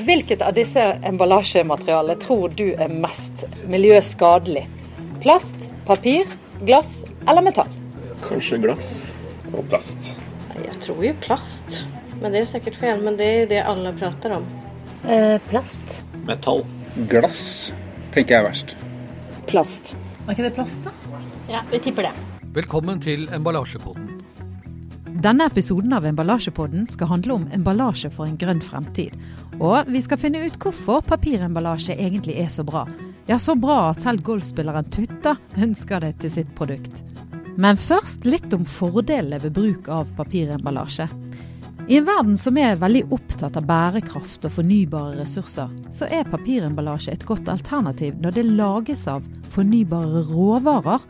Hvilket av disse emballasjematerialene tror du er mest miljøskadelig? Plast, papir, glass eller metall? Kanskje glass og plast. Jeg tror jo plast. Men det er sikkert feil. Men det er jo det alle prater om. Eh, plast. Metall. Glass tenker jeg er verst. Plast. Er ikke det plast, da? Ja, vi tipper det. Velkommen til Emballasjepodden. Denne episoden av Emballasjepodden skal handle om emballasje for en grønn fremtid. Og vi skal finne ut hvorfor papiremballasje egentlig er så bra. Ja, så bra at selv golfspilleren Tutta ønsker det til sitt produkt. Men først litt om fordelene ved bruk av papiremballasje. I en verden som er veldig opptatt av bærekraft og fornybare ressurser, så er papiremballasje et godt alternativ når det lages av fornybare råvarer,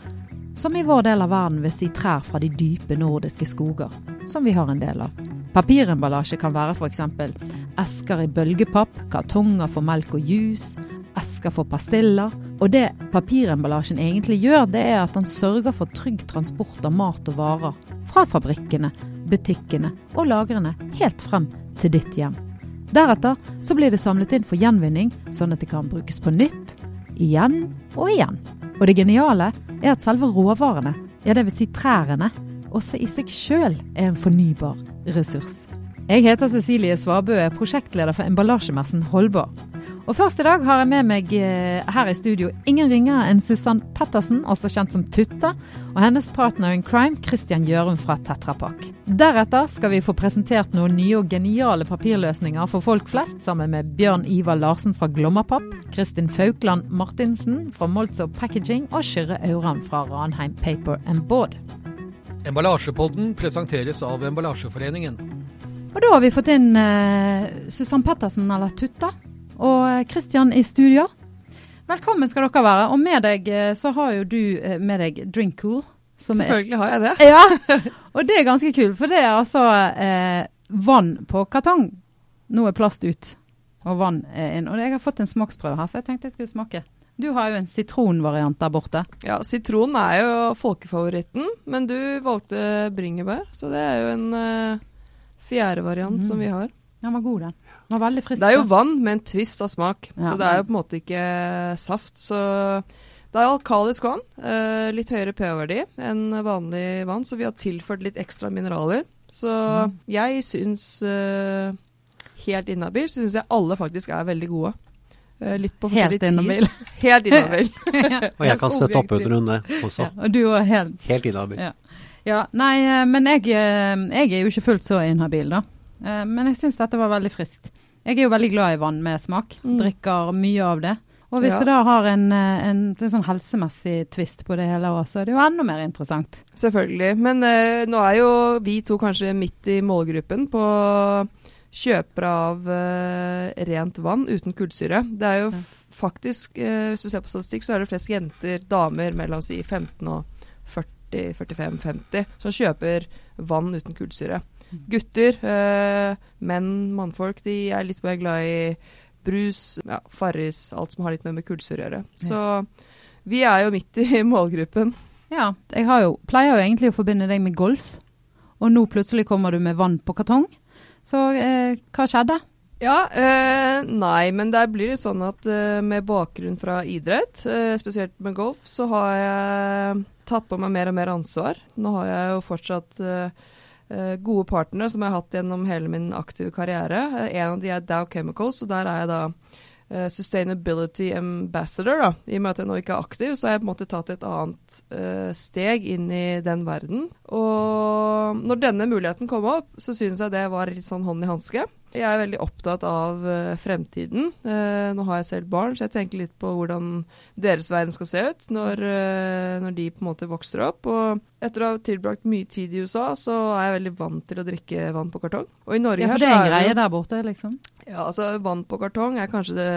som i vår del av verden vil si trær fra de dype nordiske skoger, som vi har en del av. Papiremballasje kan være f.eks. esker i bølgepapp, kartonger for melk og juice, esker for pastiller. Og det papiremballasjen egentlig gjør, det er at den sørger for trygg transport av mat og varer fra fabrikkene, butikkene og lagrene helt frem til ditt hjem. Deretter så blir det samlet inn for gjenvinning, sånn at det kan brukes på nytt, igjen og igjen. Og det geniale er at selve råvarene, ja dvs. Si trærne, også i seg sjøl er en fornybar ressurs. Jeg heter Cecilie Svabø, er prosjektleder for emballasjemessen Holdbar. Og først i dag har jeg med meg eh, her i studio ingen ringere enn Susann Pettersen, også kjent som Tutta, og hennes partner in crime Christian Gjørum fra Tetra Pak. Deretter skal vi få presentert noen nye og geniale papirløsninger for folk flest, sammen med Bjørn Ivar Larsen fra Glommapapp, Kristin Faukland Martinsen fra Moltzo Packaging og Kyrre Auran fra Ranheim Paper and Board. Emballasjepodden presenteres av Emballasjeforeningen. Og da har vi fått inn eh, Susann Pettersen, eller Tutta, og Kristian i studio. Velkommen skal dere være. Og med deg eh, så har jo du eh, med deg Drink Cool. Selvfølgelig har jeg det. Ja, og det er ganske kult, for det er altså eh, vann på kartong. Nå er plast ut, og vann er inn. Og jeg har fått en smaksprøve her, så jeg tenkte jeg skulle smake. Du har jo en sitronvariant der borte. Ja, sitron er jo folkefavoritten, men du valgte bringebær, så det er jo en uh, fjerde variant mm. som vi har. Den var god, den. Den var veldig frisk. Det er jo vann med en twist av smak, ja. så det er jo på en måte ikke saft. Så det er alkalisk vann. Uh, litt høyere pH-verdi enn vanlig vann, så vi har tilført litt ekstra mineraler. Så mm. jeg syns uh, helt innabil syns jeg alle faktisk er veldig gode. Uh, litt på Helt inhabil. helt inhabil. og jeg kan støtte opp under det også. Ja, og du er helt Helt inhabil. Ja. ja. Nei, men jeg, jeg, er jo ikke fullt så inhabil, da. Men jeg syns dette var veldig friskt. Jeg er jo veldig glad i vann med smak. Mm. Drikker mye av det. Og hvis ja. det da har en, en, en, sånn helsemessig twist på det hele òg, så er det jo enda mer interessant. Selvfølgelig. Men uh, nå er jo vi to kanskje midt i målgruppen på kjøpere av uh, rent vann uten kullsyre. Det er jo ja. faktisk, uh, hvis du ser på statistikk, så er det flest jenter, damer mellom si 15 og 40-45-50, som kjøper vann uten kullsyre. Mm. Gutter, menn, mannfolk, de er litt mer glad i brus, ja, Farris, alt som har litt mer med kullsyre å gjøre. Så vi er jo midt i målgruppen. Ja, jeg jo, pleier jo egentlig å forbinde deg med golf, og nå plutselig kommer du med vann på kartong. Så eh, hva skjedde? Ja, eh, nei, men det blir litt sånn at eh, med bakgrunn fra idrett, eh, spesielt med golf, så har jeg tatt på meg mer og mer ansvar. Nå har jeg jo fortsatt eh, uh, gode partnere som jeg har hatt gjennom hele min aktive karriere. Uh, en av de er Dow Chemicals, og der er jeg da Sustainability Ambassador. da. I og med at jeg nå ikke er aktiv, så har jeg på en måte tatt et annet steg inn i den verden. Og når denne muligheten kom opp, så syns jeg det var litt sånn hånd i hanske. Jeg er veldig opptatt av uh, fremtiden. Uh, nå har jeg selv barn, så jeg tenker litt på hvordan deres verden skal se ut når, uh, når, de på en måte vokser opp. Og etter å ha tilbrakt mye tid i USA, så er jeg veldig vant til å drikke vann på kartong. Og i Norge ja, for det er en greie der borte, liksom? Ja, altså vann på kartong er kanskje det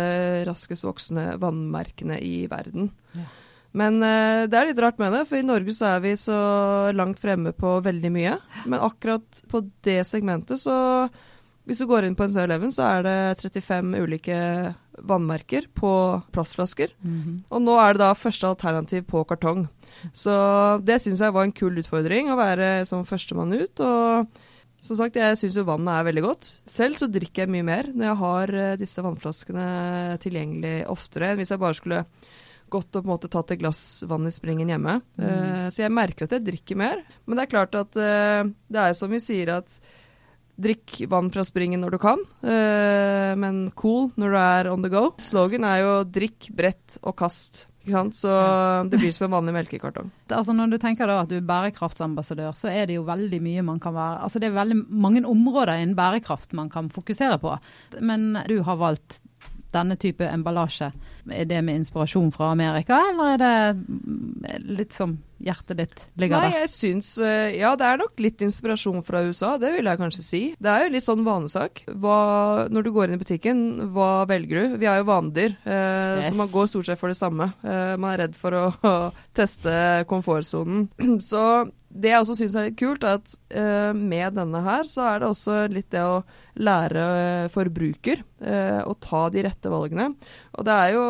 raskest voksende vannmerkene i verden. Ja. Men uh, det er litt rart med det, for i Norge så er vi så langt fremme på veldig mye. Men akkurat på det segmentet så hvis du går inn på en 7-Eleven, så er det 35 ulike vannmerker på plastflasker. Mm -hmm. Og nå er det da første alternativ på kartong. Så det syns jeg var en kul utfordring, å være som førstemann ut. Og Som sagt, jeg syns jo vannet er veldig godt. Selv så drikker jeg mye mer når jeg har eh, disse vannflaskene tilgjengelig oftere enn hvis jeg bare skulle gått og på en måte tatt et glass vann i springen hjemme. Mm. Uh, så jeg merker at jeg drikker mer. Men det er klart at uh, det er som vi sier at drikk vann fra springen når du kan, uh, men cool når du er on the go. Slogan er jo drikk brett og kast. Så det blir som en vanlig melkekartong. Altså Når du tenker da at du er bærekraftsambassadør, så er det jo veldig mye man kan være Altså det er veldig mange områder innen bærekraft man kan fokusere på. Men du har valgt denne type emballasje. Er det med inspirasjon fra Amerika, eller er det litt som hjertet ditt ligger der? Nei, jeg syns eh, Ja, det er nok litt inspirasjon fra USA, det vil jeg kanskje si. Det er jo litt sånn vanesak. Hva, når du går inn i butikken, hva velger du? Vi er jo vanedyr, eh, yes. så man går stort sett for det samme. Eh, man er redd for å, å teste komfortsonen. Så det jeg også syns er litt kult, er at eh, med denne her, så er det også litt det å lære forbruker eh, å ta de rette valgene. Og det er jo,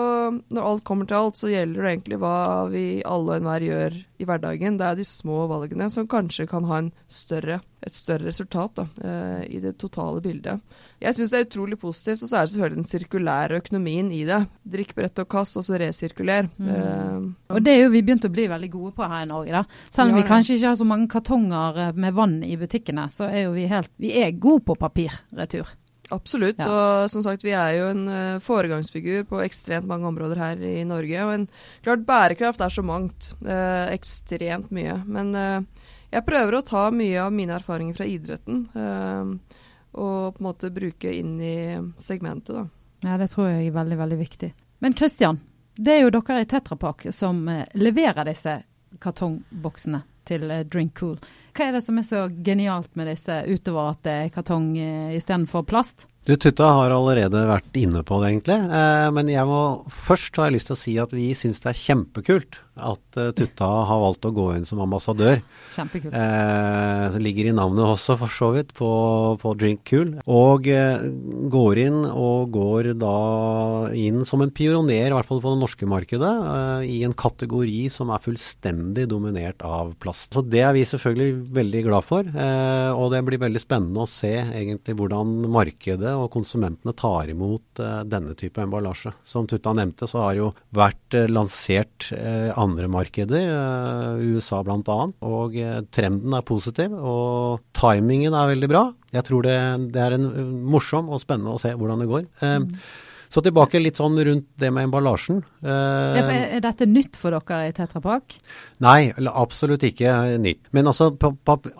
når alt kommer til alt, så gjelder det egentlig hva vi alle og enhver gjør i hverdagen. Det er de små valgene som kanskje kan ha større, et større resultat da, uh, i det totale bildet. Jeg syns det er utrolig positivt, og så er det selvfølgelig den sirkulære økonomien i det. Drikk brett og kast, og så resirkuler. Mm. Uh, og det er jo vi begynt å bli veldig gode på her i Norge, da. Selv om ja, vi kanskje ikke har så mange kartonger eh, med vann i butikkene, så er jo vi helt Vi er gode på papirretur. Absolutt. Ja. Og som sagt, vi er jo en uh, foregangsfigur på ekstremt mange områder her i Norge. Men klart, bærekraft er så mangt. Uh, ekstremt mye. Men uh, jeg prøver å ta mye av mine erfaringer fra idretten og på en måte bruke inn i segmentet, da. Ja, det tror jeg er veldig, veldig viktig. Men Kristian, det er jo dere i Tetrapak som leverer disse kartongboksene til Drink Cool. Hva er det som er så genialt med disse, utover at det er kartong eh, istedenfor plast? Du, Tutta har allerede vært inne på det, egentlig. Eh, men jeg må først har jeg lyst til å si at vi syns det er kjempekult at uh, Tutta har valgt å gå inn som ambassadør. Kjempekult. Eh, som ligger i navnet også, for så vidt, på, på Drink Cool. Og eh, går inn, og går da inn som en pioner, i hvert fall på det norske markedet, eh, i en kategori som er fullstendig dominert av plast. Så det er vi selvfølgelig veldig glad for. Eh, og det blir veldig spennende å se egentlig hvordan markedet og konsumentene tar imot eh, denne type emballasje. Som Tutta nevnte, så har jo vært lansert eh, andre markeder, USA bl.a. Og trenden er positiv, og timingen er veldig bra. Jeg tror det, det er en, morsom og spennende å se hvordan det går. Mm. Så tilbake litt sånn rundt det med emballasjen. Eh, er, dette nytt for dere i Tetra Pak? Nei, absolutt ikke nytt. Men altså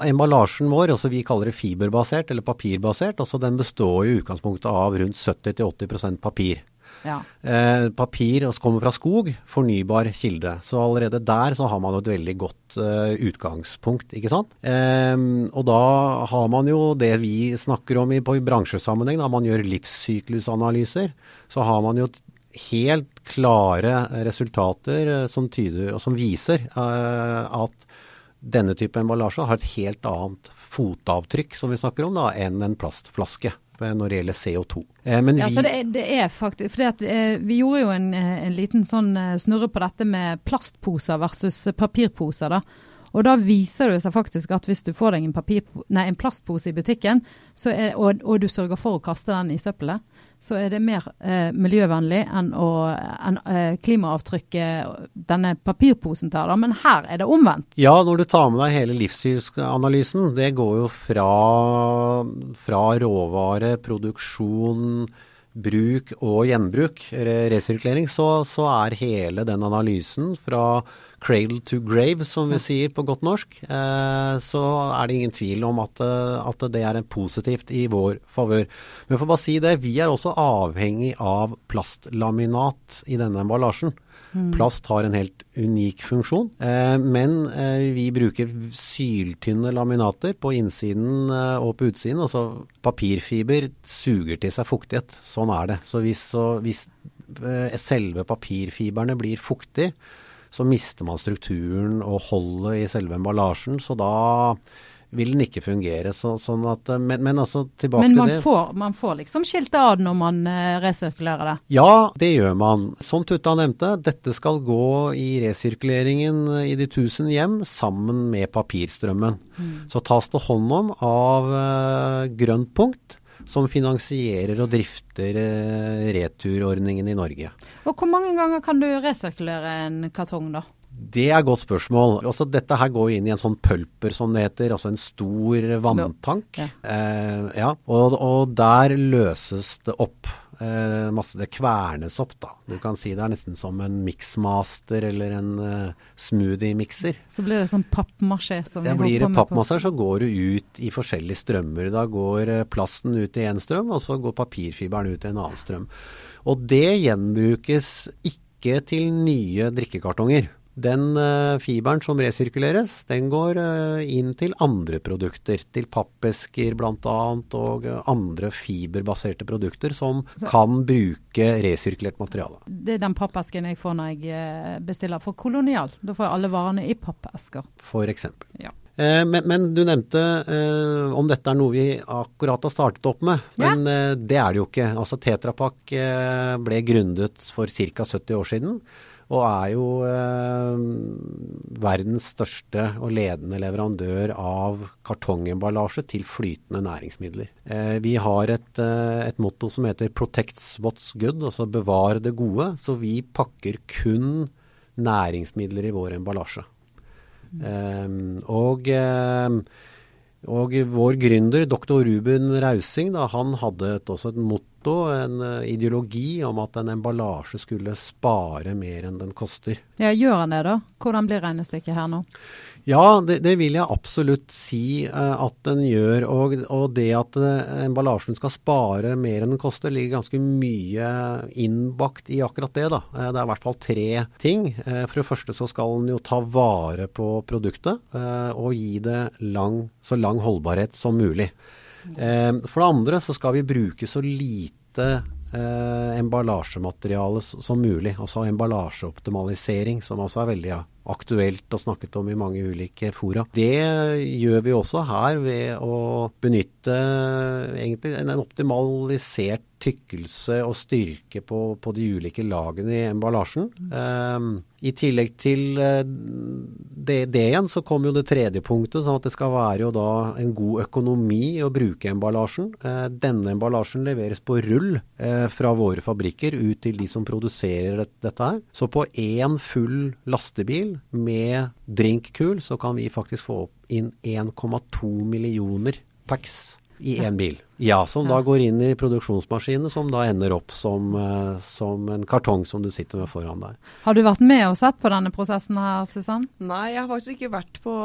emballasjen vår, altså vi kaller det fiberbasert eller papirbasert, altså den består i utgangspunktet av rundt 70-80% papir. Ja. Eh, papir kommer fra skog, fornybar kilde. Så allerede der så har man et veldig godt eh, utgangspunkt, ikke sant. Eh, og da har man jo det vi snakker om i, på i bransjesammenheng, da man gjør livssyklusanalyser, så har man jo helt klare resultater uh, som, tyder, som viser uh, at denne type emballasje har et helt annet fotavtrykk som vi snakker om da, enn en plastflaske når det gjelder CO2. Eh, men ja, vi, så det det er faktisk, fordi at eh, Vi gjorde jo en, eh, en, liten sånn eh, snurre på dette med plastposer versus papirposer. da. Og da viser det seg faktisk at hvis du får deg en, papir, nei, en plastpose i butikken, er, og, og, du sørger for å kaste den i søppelet, så er det mer eh, miljøvennlig enn, å, en, eh, klimaavtrykket denne papirposen tar. Men her er det omvendt. Ja, når du tar med deg hele livsstilsanalysen, det går jo fra, fra råvare, produksjon, bruk og gjenbruk, resirkulering, så, så er hele den analysen fra cradle to grave, som vi sier på godt norsk, eh, så er det ingen tvil om at, eh, at det er positivt i vår favør. Men for å bare si det, vi er også avhengig av plastlaminat i denne emballasjen. Mm. Plast har en helt unik funksjon, eh, men vi bruker syltynne laminater på innsiden og på utsiden. Altså papirfiber suger til seg fuktighet. Sånn er det. Så hvis, så, hvis selve papirfiberne blir fuktig, så mister man strukturen og holdet i selve emballasjen. Så da vil den ikke fungere. Så, sånn at, eh, men, men altså tilbake Men til det. Men man får liksom skilt av når man eh, resirkulerer det. Ja, det gjør man. Som Tutta nevnte, dette skal gå i resirkuleringen i de tusen hjem sammen med papirstrømmen. Så tas det hånd om av uh, Grønt punkt, som finansierer og drifter eh, returordningen i Norge. Og hvor mange ganger kan du resirkulere en kartong, da? Det er et godt spørsmål. Også dette her går inn i en sånn pølper, som det heter. Altså en stor vanntank. Ja. Eh, ja. Og, og der løses det opp. Eh, masse, det kvernes opp, da. Du kan si det er nesten som en mixmaster eller en eh, smoothie-mikser. Så blir det sånn pappmasjé som Ja, vi holder det på med pappmasser, så går du ut i forskjellige strømmer. Da går eh, plasten ut i én strøm, og så går papirfiberen ut i en annen strøm. Og det gjenbrukes ikke til nye drikkekartonger. Den eh, fiberen som resirkuleres, den går eh, inn til andre produkter. Til pappesker bl.a. og eh, andre fiberbaserte produkter som Så- kan bruke resirkulert materiale. Det er den pappesken jeg får når jeg bestiller for Kolonial. Da får jeg alle varene i pappesker. For eksempel. Ja. Eh, men, men du nevnte eh, om dette er noe vi akkurat har startet opp med. Ja. Men eh, det er det jo ikke. Altså Tetrapak ble grunnet for ca. 70 år siden. Og er jo eh, verdens største og ledende leverandør av kartongemballasje til flytende næringsmidler. Eh, vi har et, eh, et motto som heter 'protects what's good', altså bevar det gode. Så vi pakker kun næringsmidler i vår emballasje. Um, og, um, og vår gründer, doktor Ruben Rausing, da, han hadde et, også et motto, en uh, ideologi, om at en emballasje skulle spare mer enn den koster. Ja, gjør han det, da? Hvordan blir regnestykket her nå? Ja, det, det vil jeg absolutt si eh, at den gjør. Og, og det at eh, emballasjen skal spare mer enn den koster, ligger ganske mye innbakt i akkurat det. da. Eh, det er i hvert fall tre ting. Eh, for det første så skal den jo ta vare på produktet eh, og gi det lang, så lang holdbarhet som mulig. Eh, for det andre så skal vi bruke så lite eh, emballasjemateriale som mulig. Altså emballasjeoptimalisering, som også er veldig ja, aktuelt og snakket om i mange ulike fora. Det gjør vi også her ved å benytte egentlig en optimalisert tykkelse og styrke på, på de ulike lagene i emballasjen. Um, I tillegg til eh, det, det igjen, så kommer jo det tredje punktet, sånn at det skal være jo da en god økonomi å bruke emballasjen. Uh, denne emballasjen leveres på rull uh, fra våre fabrikker ut til de som produserer dette her. Så på én full lastebil med drinkkul, så kan vi faktisk få inn 1,2 millioner packs i én bil. Ja, som da går inn i produksjonsmaskinene, som da ender opp som, eh, som en kartong som du sitter med foran deg. Har du vært med og sett på denne prosessen her, Susann? Nei, jeg har faktisk ikke vært på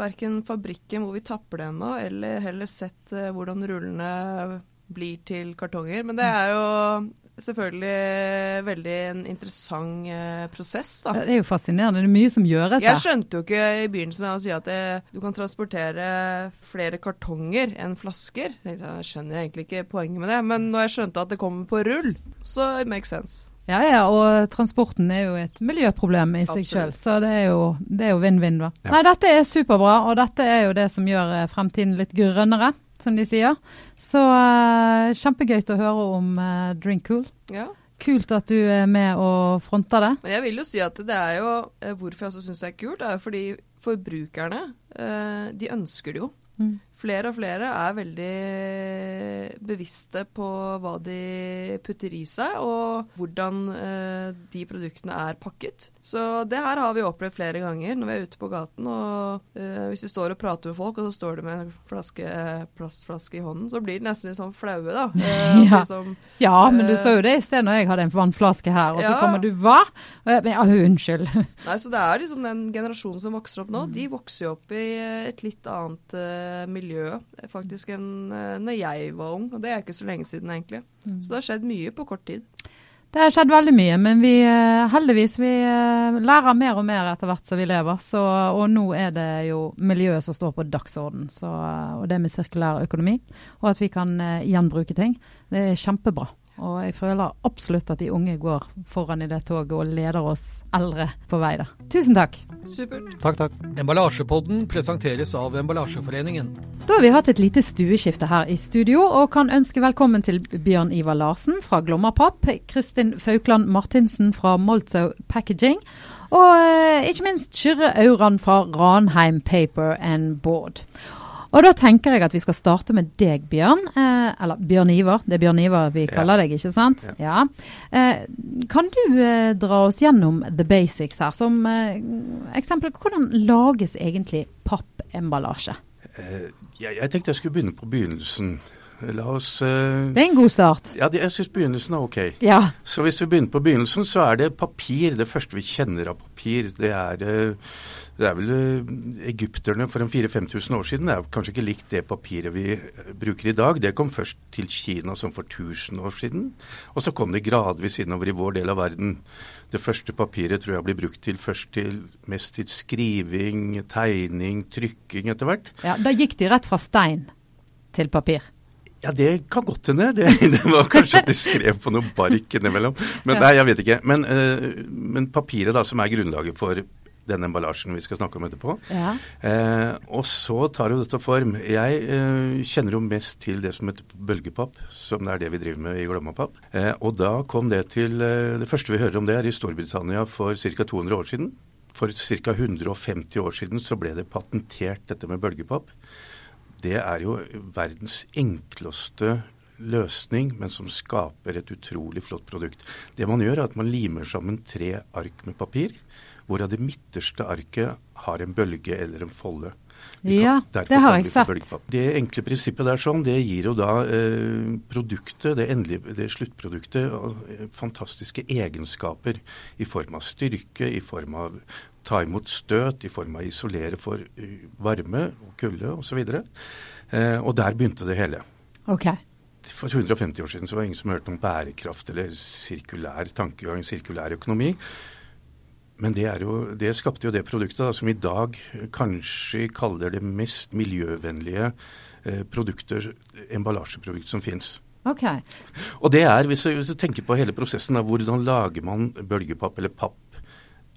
verken fabrikken hvor vi tapper det ennå, eller heller sett eh, hvordan rullene blir til kartonger. Men det er jo selvfølgelig veldig en interessant eh, prosess, da. Det er jo fascinerende. Det er mye som gjøres Jeg skjønte jo ikke i begynnelsen av å si at det, du kan transportere flere kartonger enn flasker. Jeg tenkte, jeg skjønner egentlig ikke poenget med det, men når jeg skjønte at det kommer på rull, så it makes sense. Ja, ja, og transporten er jo et miljøproblem i seg sjøl, så det er jo vinn-vinn. da. Ja. Nei, dette er superbra, og dette er jo det som gjør eh, fremtiden litt grønnere, som de sier. Så uh, kjempegøy til å høre om uh, Drink Cool. Ja. Kult at du er med og fronter det. Men jeg vil jo si at det er jo eh, Hvorfor jeg også syns det er kult, er jo fordi forbrukerne, eh, de ønsker det jo. Mm. Flere og flere er veldig bevisste på hva de putter i seg, og hvordan eh, de produktene er pakket. Så det her har vi opplevd flere ganger når vi er ute på gaten. Og eh, hvis vi står og prater med folk, og så står de med en flaske, plastflaske i hånden, så blir de nesten litt sånn flaue, da. Eh, Ja. liksom, Ja, men du så jo det i sted når jeg hadde en vannflaske her, og så kommer du Hva? Jeg, men, ja, unnskyld. Nei, så det er liksom den generasjonen som vokser opp nå, de vokser jo opp i et litt annet miljø eh, faktisk enn uh, når jeg var ung. Og det er ikke så lenge siden, egentlig. Så det har skjedd mye på kort tid. Det har skjedd veldig mye, men vi eh, heldigvis vi eh, lærer mer og mer etter hvert som vi lever. Så, og nå er det jo miljøet som står på dagsorden, så, og det med sirkulær økonomi. Og at vi kan eh, gjenbruke ting. Det er kjempebra. Og jeg føler absolutt at de unge går foran i det toget og leder oss eldre på vei. da. Tusen takk. Supert. Takk, takk. Emballasjepodden presenteres av Emballasjeforeningen. Da har vi hatt et lite stueskifte her i studio, og kan ønske velkommen til Bjørn Ivar Larsen fra Glommapapp, Kristin Faukland Martinsen fra Moltzo Packaging, og eh, ikke minst Kyrre Auran fra Ranheim Paper and Board. Og da tenker jeg at vi skal starte med deg, Bjørn. Eh, eller Bjørn Ivar. Det er Bjørn Ivar vi kaller deg, ikke sant? Ja. Eh, kan du eh, dra oss gjennom the basics her? Som eh, eksempel, hvordan lages egentlig pappemballasje? Eh, jeg, jeg tenkte jeg skulle begynne på begynnelsen. La oss eh, Det er en god start. Ja, det, jeg syns begynnelsen er ok. Ja. Så hvis vi begynner på begynnelsen, så er det papir. Det første vi kjenner av papir, det er, det er vel eh, egypterne for en 4000-5000 år siden. Det er kanskje ikke likt det papiret vi eh, bruker i dag. Det kom først til Kina som for 1000 år siden. Og så kom det gradvis innover i vår del av verden. Det første papiret tror jeg blir brukt til først til mest til skriving, tegning, trykking etter hvert. ja. Da gikk de rett fra stein til papir. Ja, det kan godt hende. Det, det var kanskje at de skrev på noe bark innimellom. Men nei, jeg vet ikke. Men, eh, men papiret da, som er grunnlaget for den emballasjen vi skal snakke om etterpå. Ja. Eh, og så tar jo dette form. Jeg eh, kjenner jo mest til det som heter bølgepapp, som det er det vi driver med i Glommapapp. Eh, og da kom det til eh, Det første vi hører om det, er i Storbritannia for ca. 200 år siden. For ca. 150 år siden så ble det patentert dette med bølgepapp. Det er jo verdens enkleste løsning, men som skaper et utrolig flott produkt. Det man gjør, er at man limer sammen tre ark med papir, hvorav det midterste arket har en bølge eller en folde. Kan, Ja, det har jeg sett. Det enkle prinsippet der sånn, det gir jo da eh, produktet, det endelige det sluttproduktet, eh, fantastiske egenskaper i form av styrke, i form av ta imot støt, i form av isolere for eh, varme og kulde osv. Eh, og der begynte det hele. Ok. For 150 år siden så var det ingen som hørte om bærekraft eller sirkulær tankegang, sirkulær økonomi. Men det, er jo, det skapte jo det produktet da, som i dag kanskje kaller det mest miljøvennlige eh, produkter, emballasjeprodukt som fins. Ok. Og det er, hvis du, hvis du tenker på hele prosessen, da, hvordan lager man bølgepapp eller papp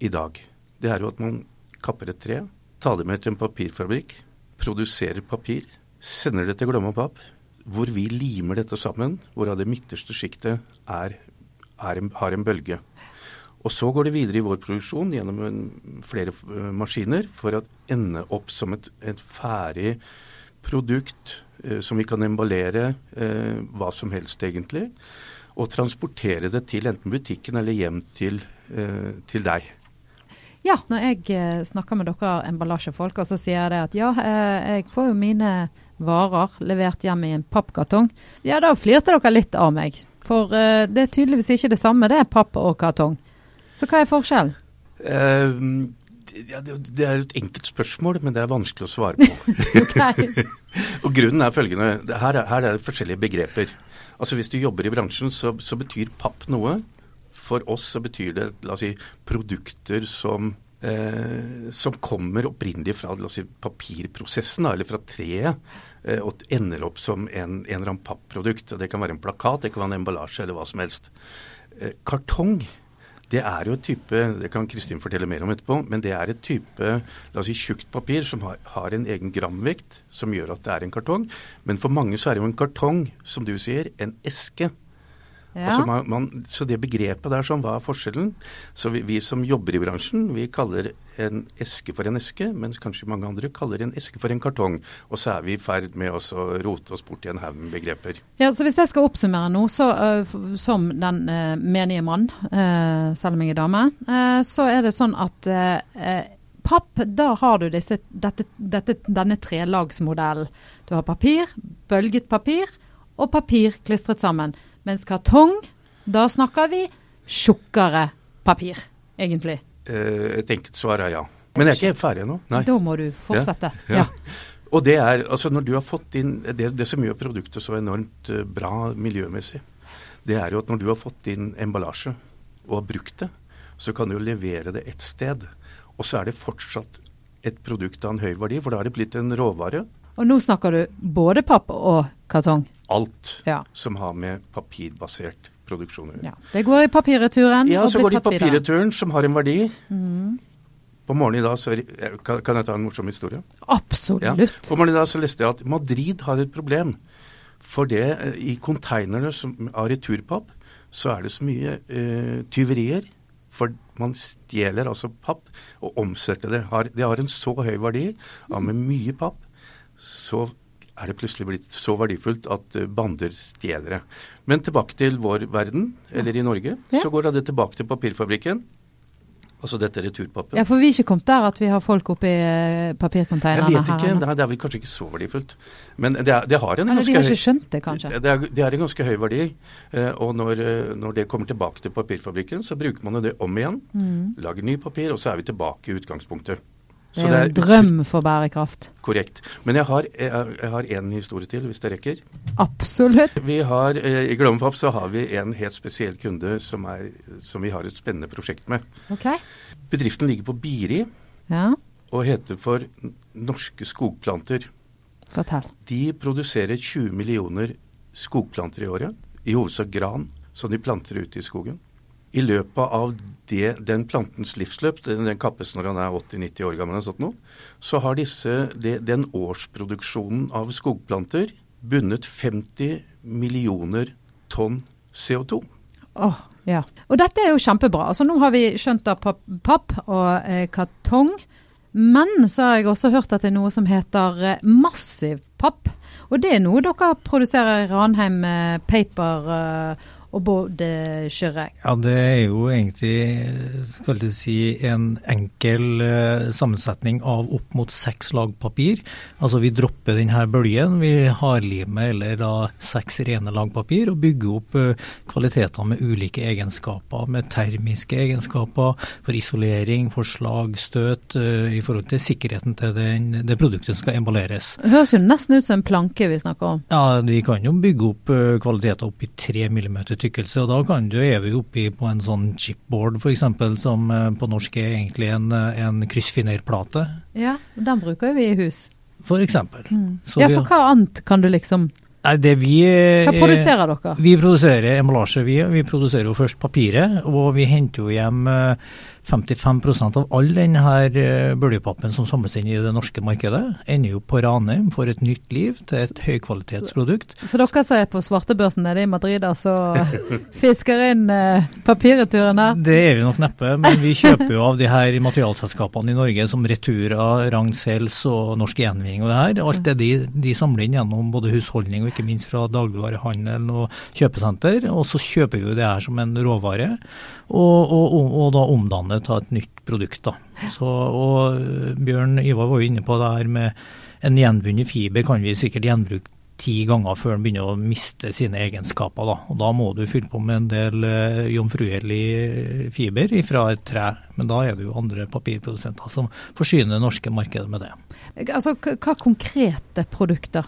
i dag? Det er jo at man kapper et tre, tar det med til en papirfabrikk, produserer papir, sender det til Glomma Papp, hvor vi limer dette sammen, hvorav det midterste sjiktet er, er en, har en bølge. Og så går det videre i vår produksjon gjennom en, flere eh, maskiner for å ende opp som et, et ferdig produkt eh, som vi kan emballere eh, hva som helst egentlig, og transportere det til enten butikken eller hjem til, til deg. Ja, når jeg snakker med dere emballasjefolk, og så sier jeg det at ja, jeg får jo mine varer levert hjem i en pappkartong, ja, da flirte dere litt av meg. For det er tydeligvis ikke det samme, det er papp og kartong. Så hva er forskjellen? Uh, ja, det, er et enkelt spørsmål, men det er vanskelig å svare på. Og Grunnen er følgende. Her er, her er det forskjellige begreper. Altså Hvis du jobber i bransjen, så, så betyr papp noe. For oss så betyr det la oss si, produkter som, eh, som kommer opprinnelig fra la oss si, papirprosessen, da, eller fra treet, eh, og ender opp som en, en eller annen papprodukt. Og Det kan være en plakat, det kan være en emballasje eller hva som helst. Eh, kartong det er jo et type, det kan Kristin fortelle mer om etterpå, men det er et type la oss si, tjukt papir som har, har en egen gramvekt som gjør at det er en kartong. Men for mange så er det jo en kartong, som du sier, en eske. Ja. Altså man, man, så det begrepet der, sånn, hva er forskjellen? Så vi, vi som jobber i bransjen, vi kaller en eske for en eske, mens kanskje mange andre kaller en eske for en kartong. Og så er vi i ferd med å rote oss bort i en haug med begreper. Ja, så Hvis jeg skal oppsummere nå, så, uh, som den uh, menige mann, uh, selv om jeg er dame, så er det sånn at papp, da har du disse, dette, dette, denne trelagsmodellen. Du har papir, bølget papir og papir klistret sammen. Mens kartong, da snakker vi tjukkere papir, egentlig. Eh, et enkelt svar er ja. Men jeg er ikke helt ferdig ennå. Da må du fortsette. Ja. Ja. Og det er, altså når du har fått inn, det, det som gjør produktet så enormt eh, bra miljømessig, det er jo at når du har fått inn emballasje og har brukt det, så kan du jo levere det et sted. Og så er det fortsatt et produkt av en høy verdi, for da er det blitt en råvare. Og nå snakker du både papp og kartong. Alt Ja. som har med papirbasert produksjon å gjøre. Ja. Det går i papirreturen Ja, så går det i papirreturen, som har en verdi. Mm. På morgenen i dag så kan, kan jeg ta en morsom historie? Absolutt. Ja. På morgenen i dag så leste jeg at Madrid har et problem. For det eh, i konteinerne som, av returpapp, så er det så mye eh, tyverier. For man stjeler altså papp og omsetter det. Har, det har en så høy verdi av med mye papp så er det plutselig blitt så verdifullt at eh, bander stjeler det. Men tilbake til vår verden, eller i Norge, Ja. så går det tilbake til papirfabrikken. Altså dette returpappet. Ja, for vi er ikke kommet der at vi har folk oppi her. Jeg vet ikke, det er, det er vel kanskje ikke så verdifullt. Men det, er, det har en Eller de ganske har høy ikke skjønt det, kanskje. det, er, det er en ganske høy verdi. eh, Og når, eh, når det kommer tilbake til papirfabrikken, så bruker man det om igjen. Mm. Lager ny papir, og så er vi tilbake i utgangspunktet. Det er jo en drøm for bærekraft. Korrekt. Men jeg har, jeg, jeg har en historie til, hvis det rekker. Absolutt. Vi har, eh, I Glomfab så har vi en helt spesiell kunde som, er, som vi har et spennende prosjekt med. Ok. Bedriften ligger på Biri Ja, og heter for Norske Skogplanter. fortell. De produserer 20 millioner skogplanter i året, i hovedsak gran, som de planter ute i skogen. I løpet av det, den plantens livsløp, den, den kappes når han er 80-90 år gammel, sånn så har disse, det, den årsproduksjonen av skogplanter bundet 50 millioner tonn CO2. Åh, ja. Og dette er jo kjempebra. Altså Nå har vi skjønt av papp, papp og eh, kartong. Men så har jeg også hørt at det er noe som heter eh, massiv papp. Og det er noe dere produserer i Ranheim eh, Paper eh, og både eh, Ja, det er jo egentlig skal du si, en enkel eh, sammensetning av opp mot seks lag papir. Altså vi dropper denne bølgen, vi hardlimer eller da seks rene lag papir og bygger opp eh, kvaliteter med ulike egenskaper, med termiske egenskaper for isolering, for slag, støt, eh, i forhold til sikkerheten til den, det produktet som skal emballeres. Det høres jo nesten ut som en planke vi snakker om. Ja, vi kan jo bygge opp kvaliteter opp i 3 mm tykkelse, og da kan du er vi oppi på en sånn chipboard f.eks., som eh, på norsk er egentlig en, eh, en kryssfinerplate, Ja, den bruker vi i hus. f.eks. Mm. Så Ja, for hva annet kan du liksom Nei, det vi eh, Hva produserer dere? Vi produserer emballasje. Vi, vi produserer jo først papiret, og vi henter jo hjem 55% av all denne eh, bølgepappen som samles inn i det norske markedet, ender jo på Ranheim for et nytt liv til et høykvalitetsprodukt. Så dere som er på svartebørsen nede i Madrid, altså fisker inn eh, papirreturen der? Det er vi nok neppe, men vi kjøper jo av de her materialselskapene i Norge som Retura, Ragn-Sells og Norsk Gjenvinning og det her. Alt det de, de samler inn gjennom både husholdning og ikke minst fra dagligvarehandelen og kjøpesenter. Og så kjøper vi jo det her som en råvare, og, og, og, og da omdanner til et nytt produkt. da. Så, og øh, Bjørn Ivar var jo inne på det her med en gjenvunnet fiber kan vi sikkert gjenbruke ti ganger før den begynner å miste sine egenskaper. Da. Og da må du fylle på med en del eh, jomfruelig fiber fra et tre. Men da er det jo andre papirprodusenter som forsyner det norske markedet med det. Altså, hva konkrete produkter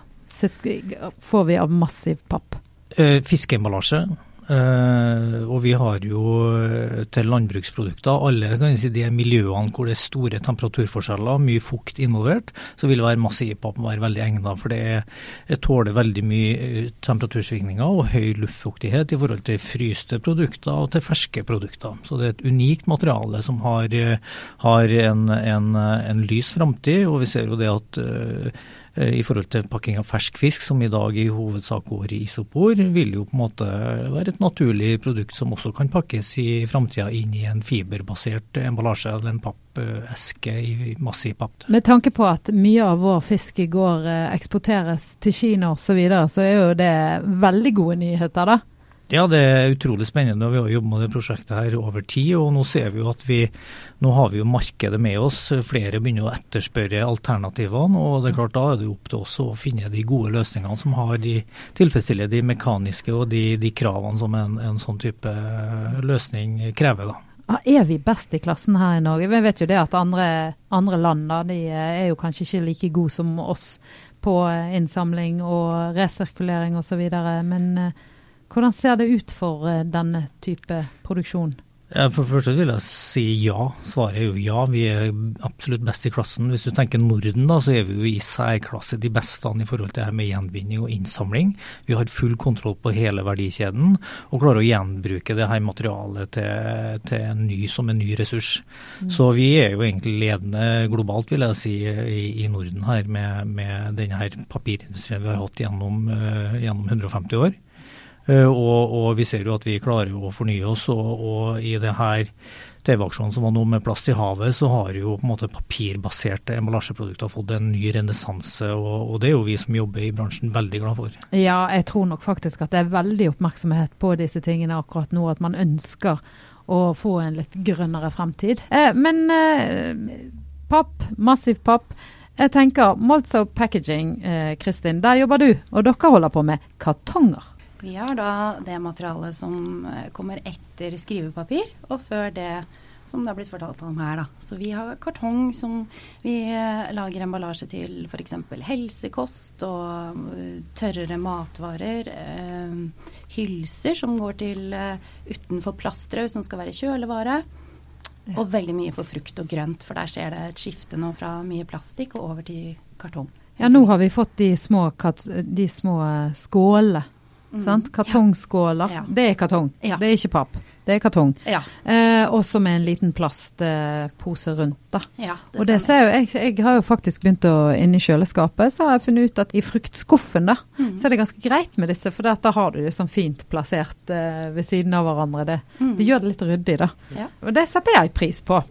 får vi av massiv papp? Eh, fiskeemballasje. Eh, og vi har jo eh, til landbruksprodukter alle kan si, de miljøene hvor det er store temperaturforskjeller, mye fukt involvert, så vil det være massivpapp være veldig egnet. For det, er, tåler veldig mye eh, temperatursvingninger og høy luftfuktighet i forhold til fryste produkter og til ferske produkter. Så det er et unikt materiale som har, har en, en, en lys framtid. Og vi ser jo det at eh, i forhold til pakking av fersk fisk, som i dag i hovedsak går i isopor, vil jo på en måte være et naturlig produkt som også kan pakkes i framtida inn i en fiberbasert emballasje eller en pappeske i massiv papp. Med tanke på at mye av vår fisk går eh, eksporteres til Kina osv., så, videre, så er jo det veldig gode nyheter, da. Ja, det er utrolig spennende. Vi har jobbet med det prosjektet her over tid, og nå ser vi jo at vi nå har vi jo markedet med oss. Flere begynner å etterspørre alternativene, og det er klart da er det opp til oss å finne de gode løsningene som har de, tilfredsstiller de mekaniske og de, de kravene som en, en sånn type løsning krever. da. Ja, er vi best i klassen her i Norge? Vi vet jo det at andre, andre land da, de eh, er jo kanskje ikke like gode som oss på eh, innsamling og resirkulering osv. Men eh, hvordan ser det ut for eh, denne type produksjon? For det første vil jeg si ja. Svaret er jo ja. Vi er absolutt best i klassen. Hvis du tenker Norden, da, så er vi jo i særklasse de beste i forhold til det her med gjenvinning og innsamling. Vi har full kontroll på hele verdikjeden og klarer å gjenbruke det her materialet til, til en ny som en ny ressurs. Mm. Så vi er jo egentlig ledende globalt, vil jeg si, i, i Norden her med, med denne her papirindustrien vi har hatt gjennom, uh, gjennom 150 år. Eh, og, og, vi ser jo at vi klarer å fornye oss. Og, og i det her TV-aksjonen som var nå med Plast i havet, så har jo på en måte papirbaserte emballasjeprodukter fått en ny renessanse. Og, og, det er jo vi som jobber i bransjen veldig glad for. Ja, jeg tror nok faktisk at det er veldig oppmerksomhet på disse tingene akkurat nå. At man ønsker å få en litt grønnere fremtid. Eh, men eh, papp, massiv papp. Jeg tenker Moltso Packaging, eh, Kristin, der jobber du. Og dere holder på med kartonger. Vi har da det materialet som eh, kommer etter skrivepapir, og før det som det har blitt fortalt om her. Da. Så vi har kartong som vi eh, lager emballasje til f.eks. helsekost og eh, tørrere matvarer. Eh, hylser som går til uh, utenfor plastdrau, som skal være kjølevare. Ja. Og veldig mye for frukt og grønt, for der skjer det et skifte nå fra mye plastikk og over til kartong. Ja, nå har vi fått de små, de små skålene Mm. Kartongskåler. Ja. Det er kartong, ja. det er ikke papp. Det er kartong. Ja. Eh, også med en liten plastpose eh, rundt. da. Ja, det og det ser jeg, jeg, har jo faktisk begynt å Inni kjøleskapet så har jeg funnet ut at i fruktskuffen da, mm. så er det ganske greit med disse, for da har du det sånn fint plassert eh, ved siden av hverandre. Det, mm. det, gjør det litt ryddig, da. Og det setter jeg pris på.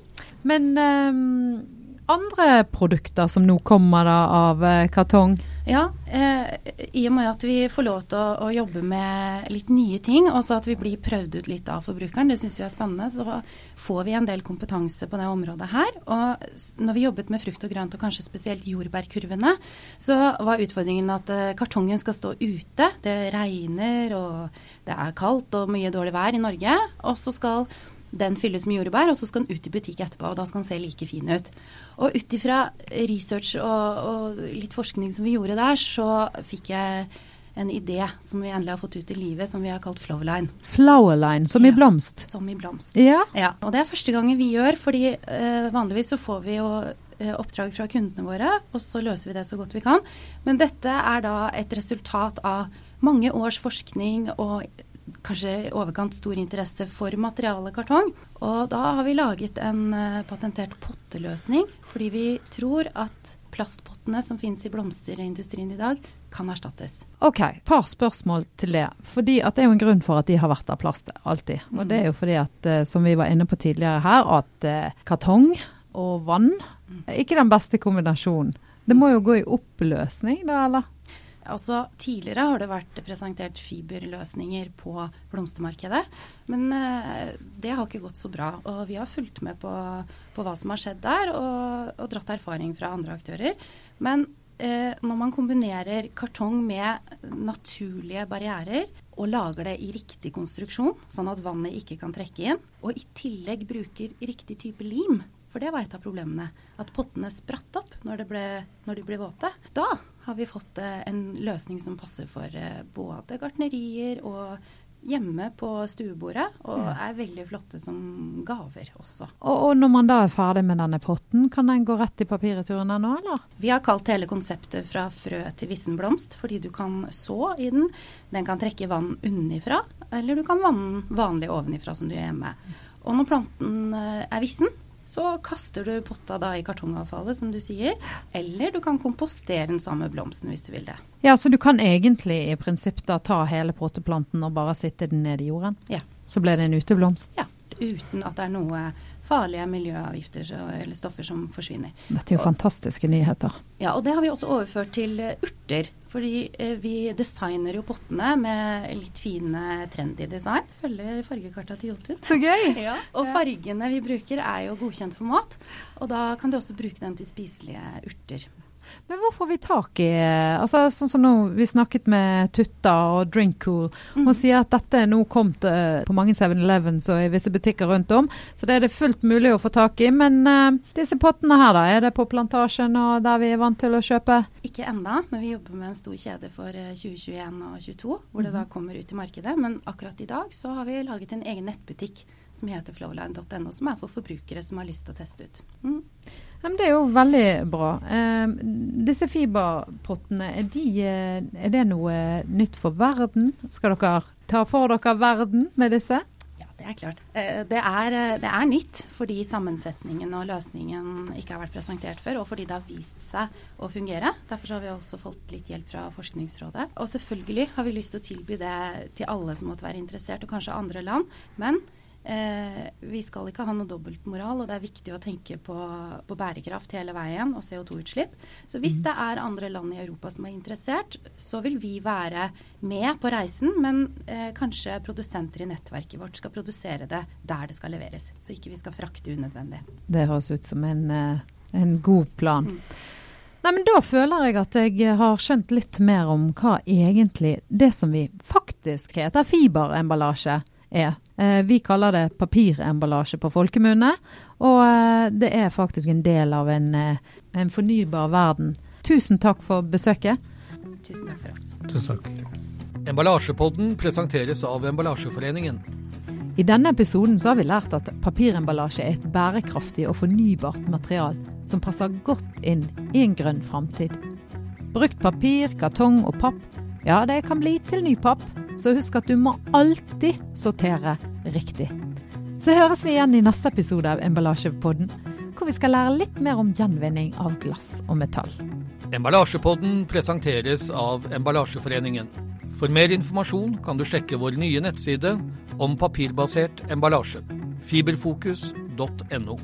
Men um, andre produkter som nå kommer da av eh, kartong? Ja, eh, i og med at vi får lov til å, å, jobbe med litt nye ting, og så at vi blir prøvd ut litt av forbrukeren, det syns vi er spennende, så får vi en del kompetanse på det området her. Og når vi jobbet med frukt og grønt, og kanskje spesielt jordbærkurvene, så var utfordringen at eh, kartongen skal stå ute. Det regner, og det er kaldt og mye dårlig vær i Norge. Og så skal den fylles med jordbær, og så skal den ut i butikk etterpå. og Da skal den se like fin ut. Og ut ifra research og, og, litt forskning som vi gjorde der, så fikk jeg en idé som vi endelig har fått ut i livet, som vi har kalt Flowline. Flowerline, som i blomst? Som i blomst. Ja. ja. Og det er første gangen vi gjør, fordi uh, vanligvis så får vi jo uh, oppdrag fra kundene våre, og så løser vi det så godt vi kan. Men dette er da et resultat av mange års forskning og kanskje i overkant stor interesse for materialet kartong. Og da har vi laget en uh, patentert potteløsning, fordi vi tror at plastpottene som finnes i blomsterindustrien i dag, kan erstattes. Ok, par spørsmål til det. Fordi at Det er jo en grunn for at de har vært av plast alltid. Og det er jo fordi at, uh, som vi var inne på tidligere her, at uh, kartong og vann er ikke den beste kombinasjonen. Det må jo gå i oppløsning da, eller? Altså, tidligere har det vært presentert fiberløsninger på blomstermarkedet. Men eh, det har ikke gått så bra. Og vi har fulgt med på, på hva som har skjedd der, og, og, dratt erfaring fra andre aktører. Men eh, når man kombinerer kartong med naturlige barrierer, og lager det i riktig konstruksjon, sånn at vannet ikke kan trekke inn, og i tillegg bruker riktig type lim, for det var et av problemene. At pottene spratt opp når, ble, når de ble våte. Da har vi fått eh, en løsning som passer for eh, både gartnerier og hjemme på stuebordet, og er veldig flotte som gaver også. Og, og, når man da er ferdig med denne potten, kan den gå rett i papirreturen nå, eller? Vi har kalt hele konseptet fra frø til vissen blomst, fordi du kan så i den. Den kan trekke vann unnifra, eller du kan vanne vanlig ovenifra som du gjør hjemme. Og når planten eh, er vissen, så kaster du potta da i kartongavfallet, som du sier. Eller du kan kompostere den samme blomsten hvis du vil det. Ja, Så du kan egentlig i prinsipp da ta hele potteplanten og bare sitte den ned i jorden? Ja. Så ble det en uteblomst? Ja. Uten at det er noe farlige miljøavgifter eller stoffer som forsvinner. Dette er jo og, fantastiske nyheter. Ja, og det har vi også overført til eh, urter. Fordi eh, vi designer jo pottene med litt fine trendy design. Følger fargekarta til Jotun. Så gøy! Ja, og fargene vi bruker er jo godkjent for mat. Og da kan du også bruke den til spiselige urter. Men hvor får vi tak i altså Sånn som nå, vi snakket med Tutta og Drinkcool. Hun Mhm. sier at dette er nå kommet uh, på mange 7-Elevens og i visse butikker rundt om. Så det er det fullt mulig å få tak i. Men uh, disse pottene her, da? Er det på Plantasjen og der vi er vant til å kjøpe? Ikke enda, men vi jobber med en stor kjede for eh, 2021 og 2022, hvor det da kommer ut i markedet. Men akkurat i dag så har vi laget en egen nettbutikk som heter flowline.no, som er for forbrukere som har lyst til å teste ut. Mm. Det er jo veldig bra. Eh, disse fiberpottene, er, de, eh, er det noe nytt for verden? Skal dere ta for dere verden med disse? Ja, Det er klart. Eh, Det er, eh, det er nytt fordi sammensetningen og løsningen ikke har vært presentert før, og fordi det har vist seg å fungere. Derfor har vi også fått litt hjelp fra Forskningsrådet. Og selvfølgelig har vi lyst til å tilby det til alle som måtte være interessert, og kanskje andre land. Men eh, vi skal ikke ha noe dobbeltmoral, og det er viktig å tenke på, på bærekraft hele veien og CO2-utslipp. Så hvis det er andre land i Europa som er interessert, så vil vi være med på reisen, men eh, kanskje produsenter i nettverket vårt skal produsere det der det skal leveres, så ikke vi skal frakte unødvendig. Det høres ut som en, eh, en god plan. Nei, men Da føler jeg at jeg har skjønt litt mer om hva egentlig det som vi faktisk heter fiberemballasje er. Eh, vi kaller det papiremballasje på folkemunne, og eh, det er faktisk en del av en, eh, en fornybar verden. Tusen takk for besøket. Tusen takk for oss. Tusen takk. Emballasjepodden presenteres av Emballasjeforeningen. I denne episoden så har vi lært at papiremballasje er et bærekraftig og fornybart material som passer godt inn i en grønn framtid. Brukt papir, kartong og papp, ja det kan bli til ny papp, så husk at du må alltid sortere riktig. Så høres vi igjen i neste episode av Emballasjepodden, hvor vi skal lære litt mer om gjenvinning av glass og metall. Emballasjepodden presenteres av Emballasjeforeningen. For mer informasjon kan du sjekke vår nye nettside om papirbasert emballasje. Fiberfokus.no.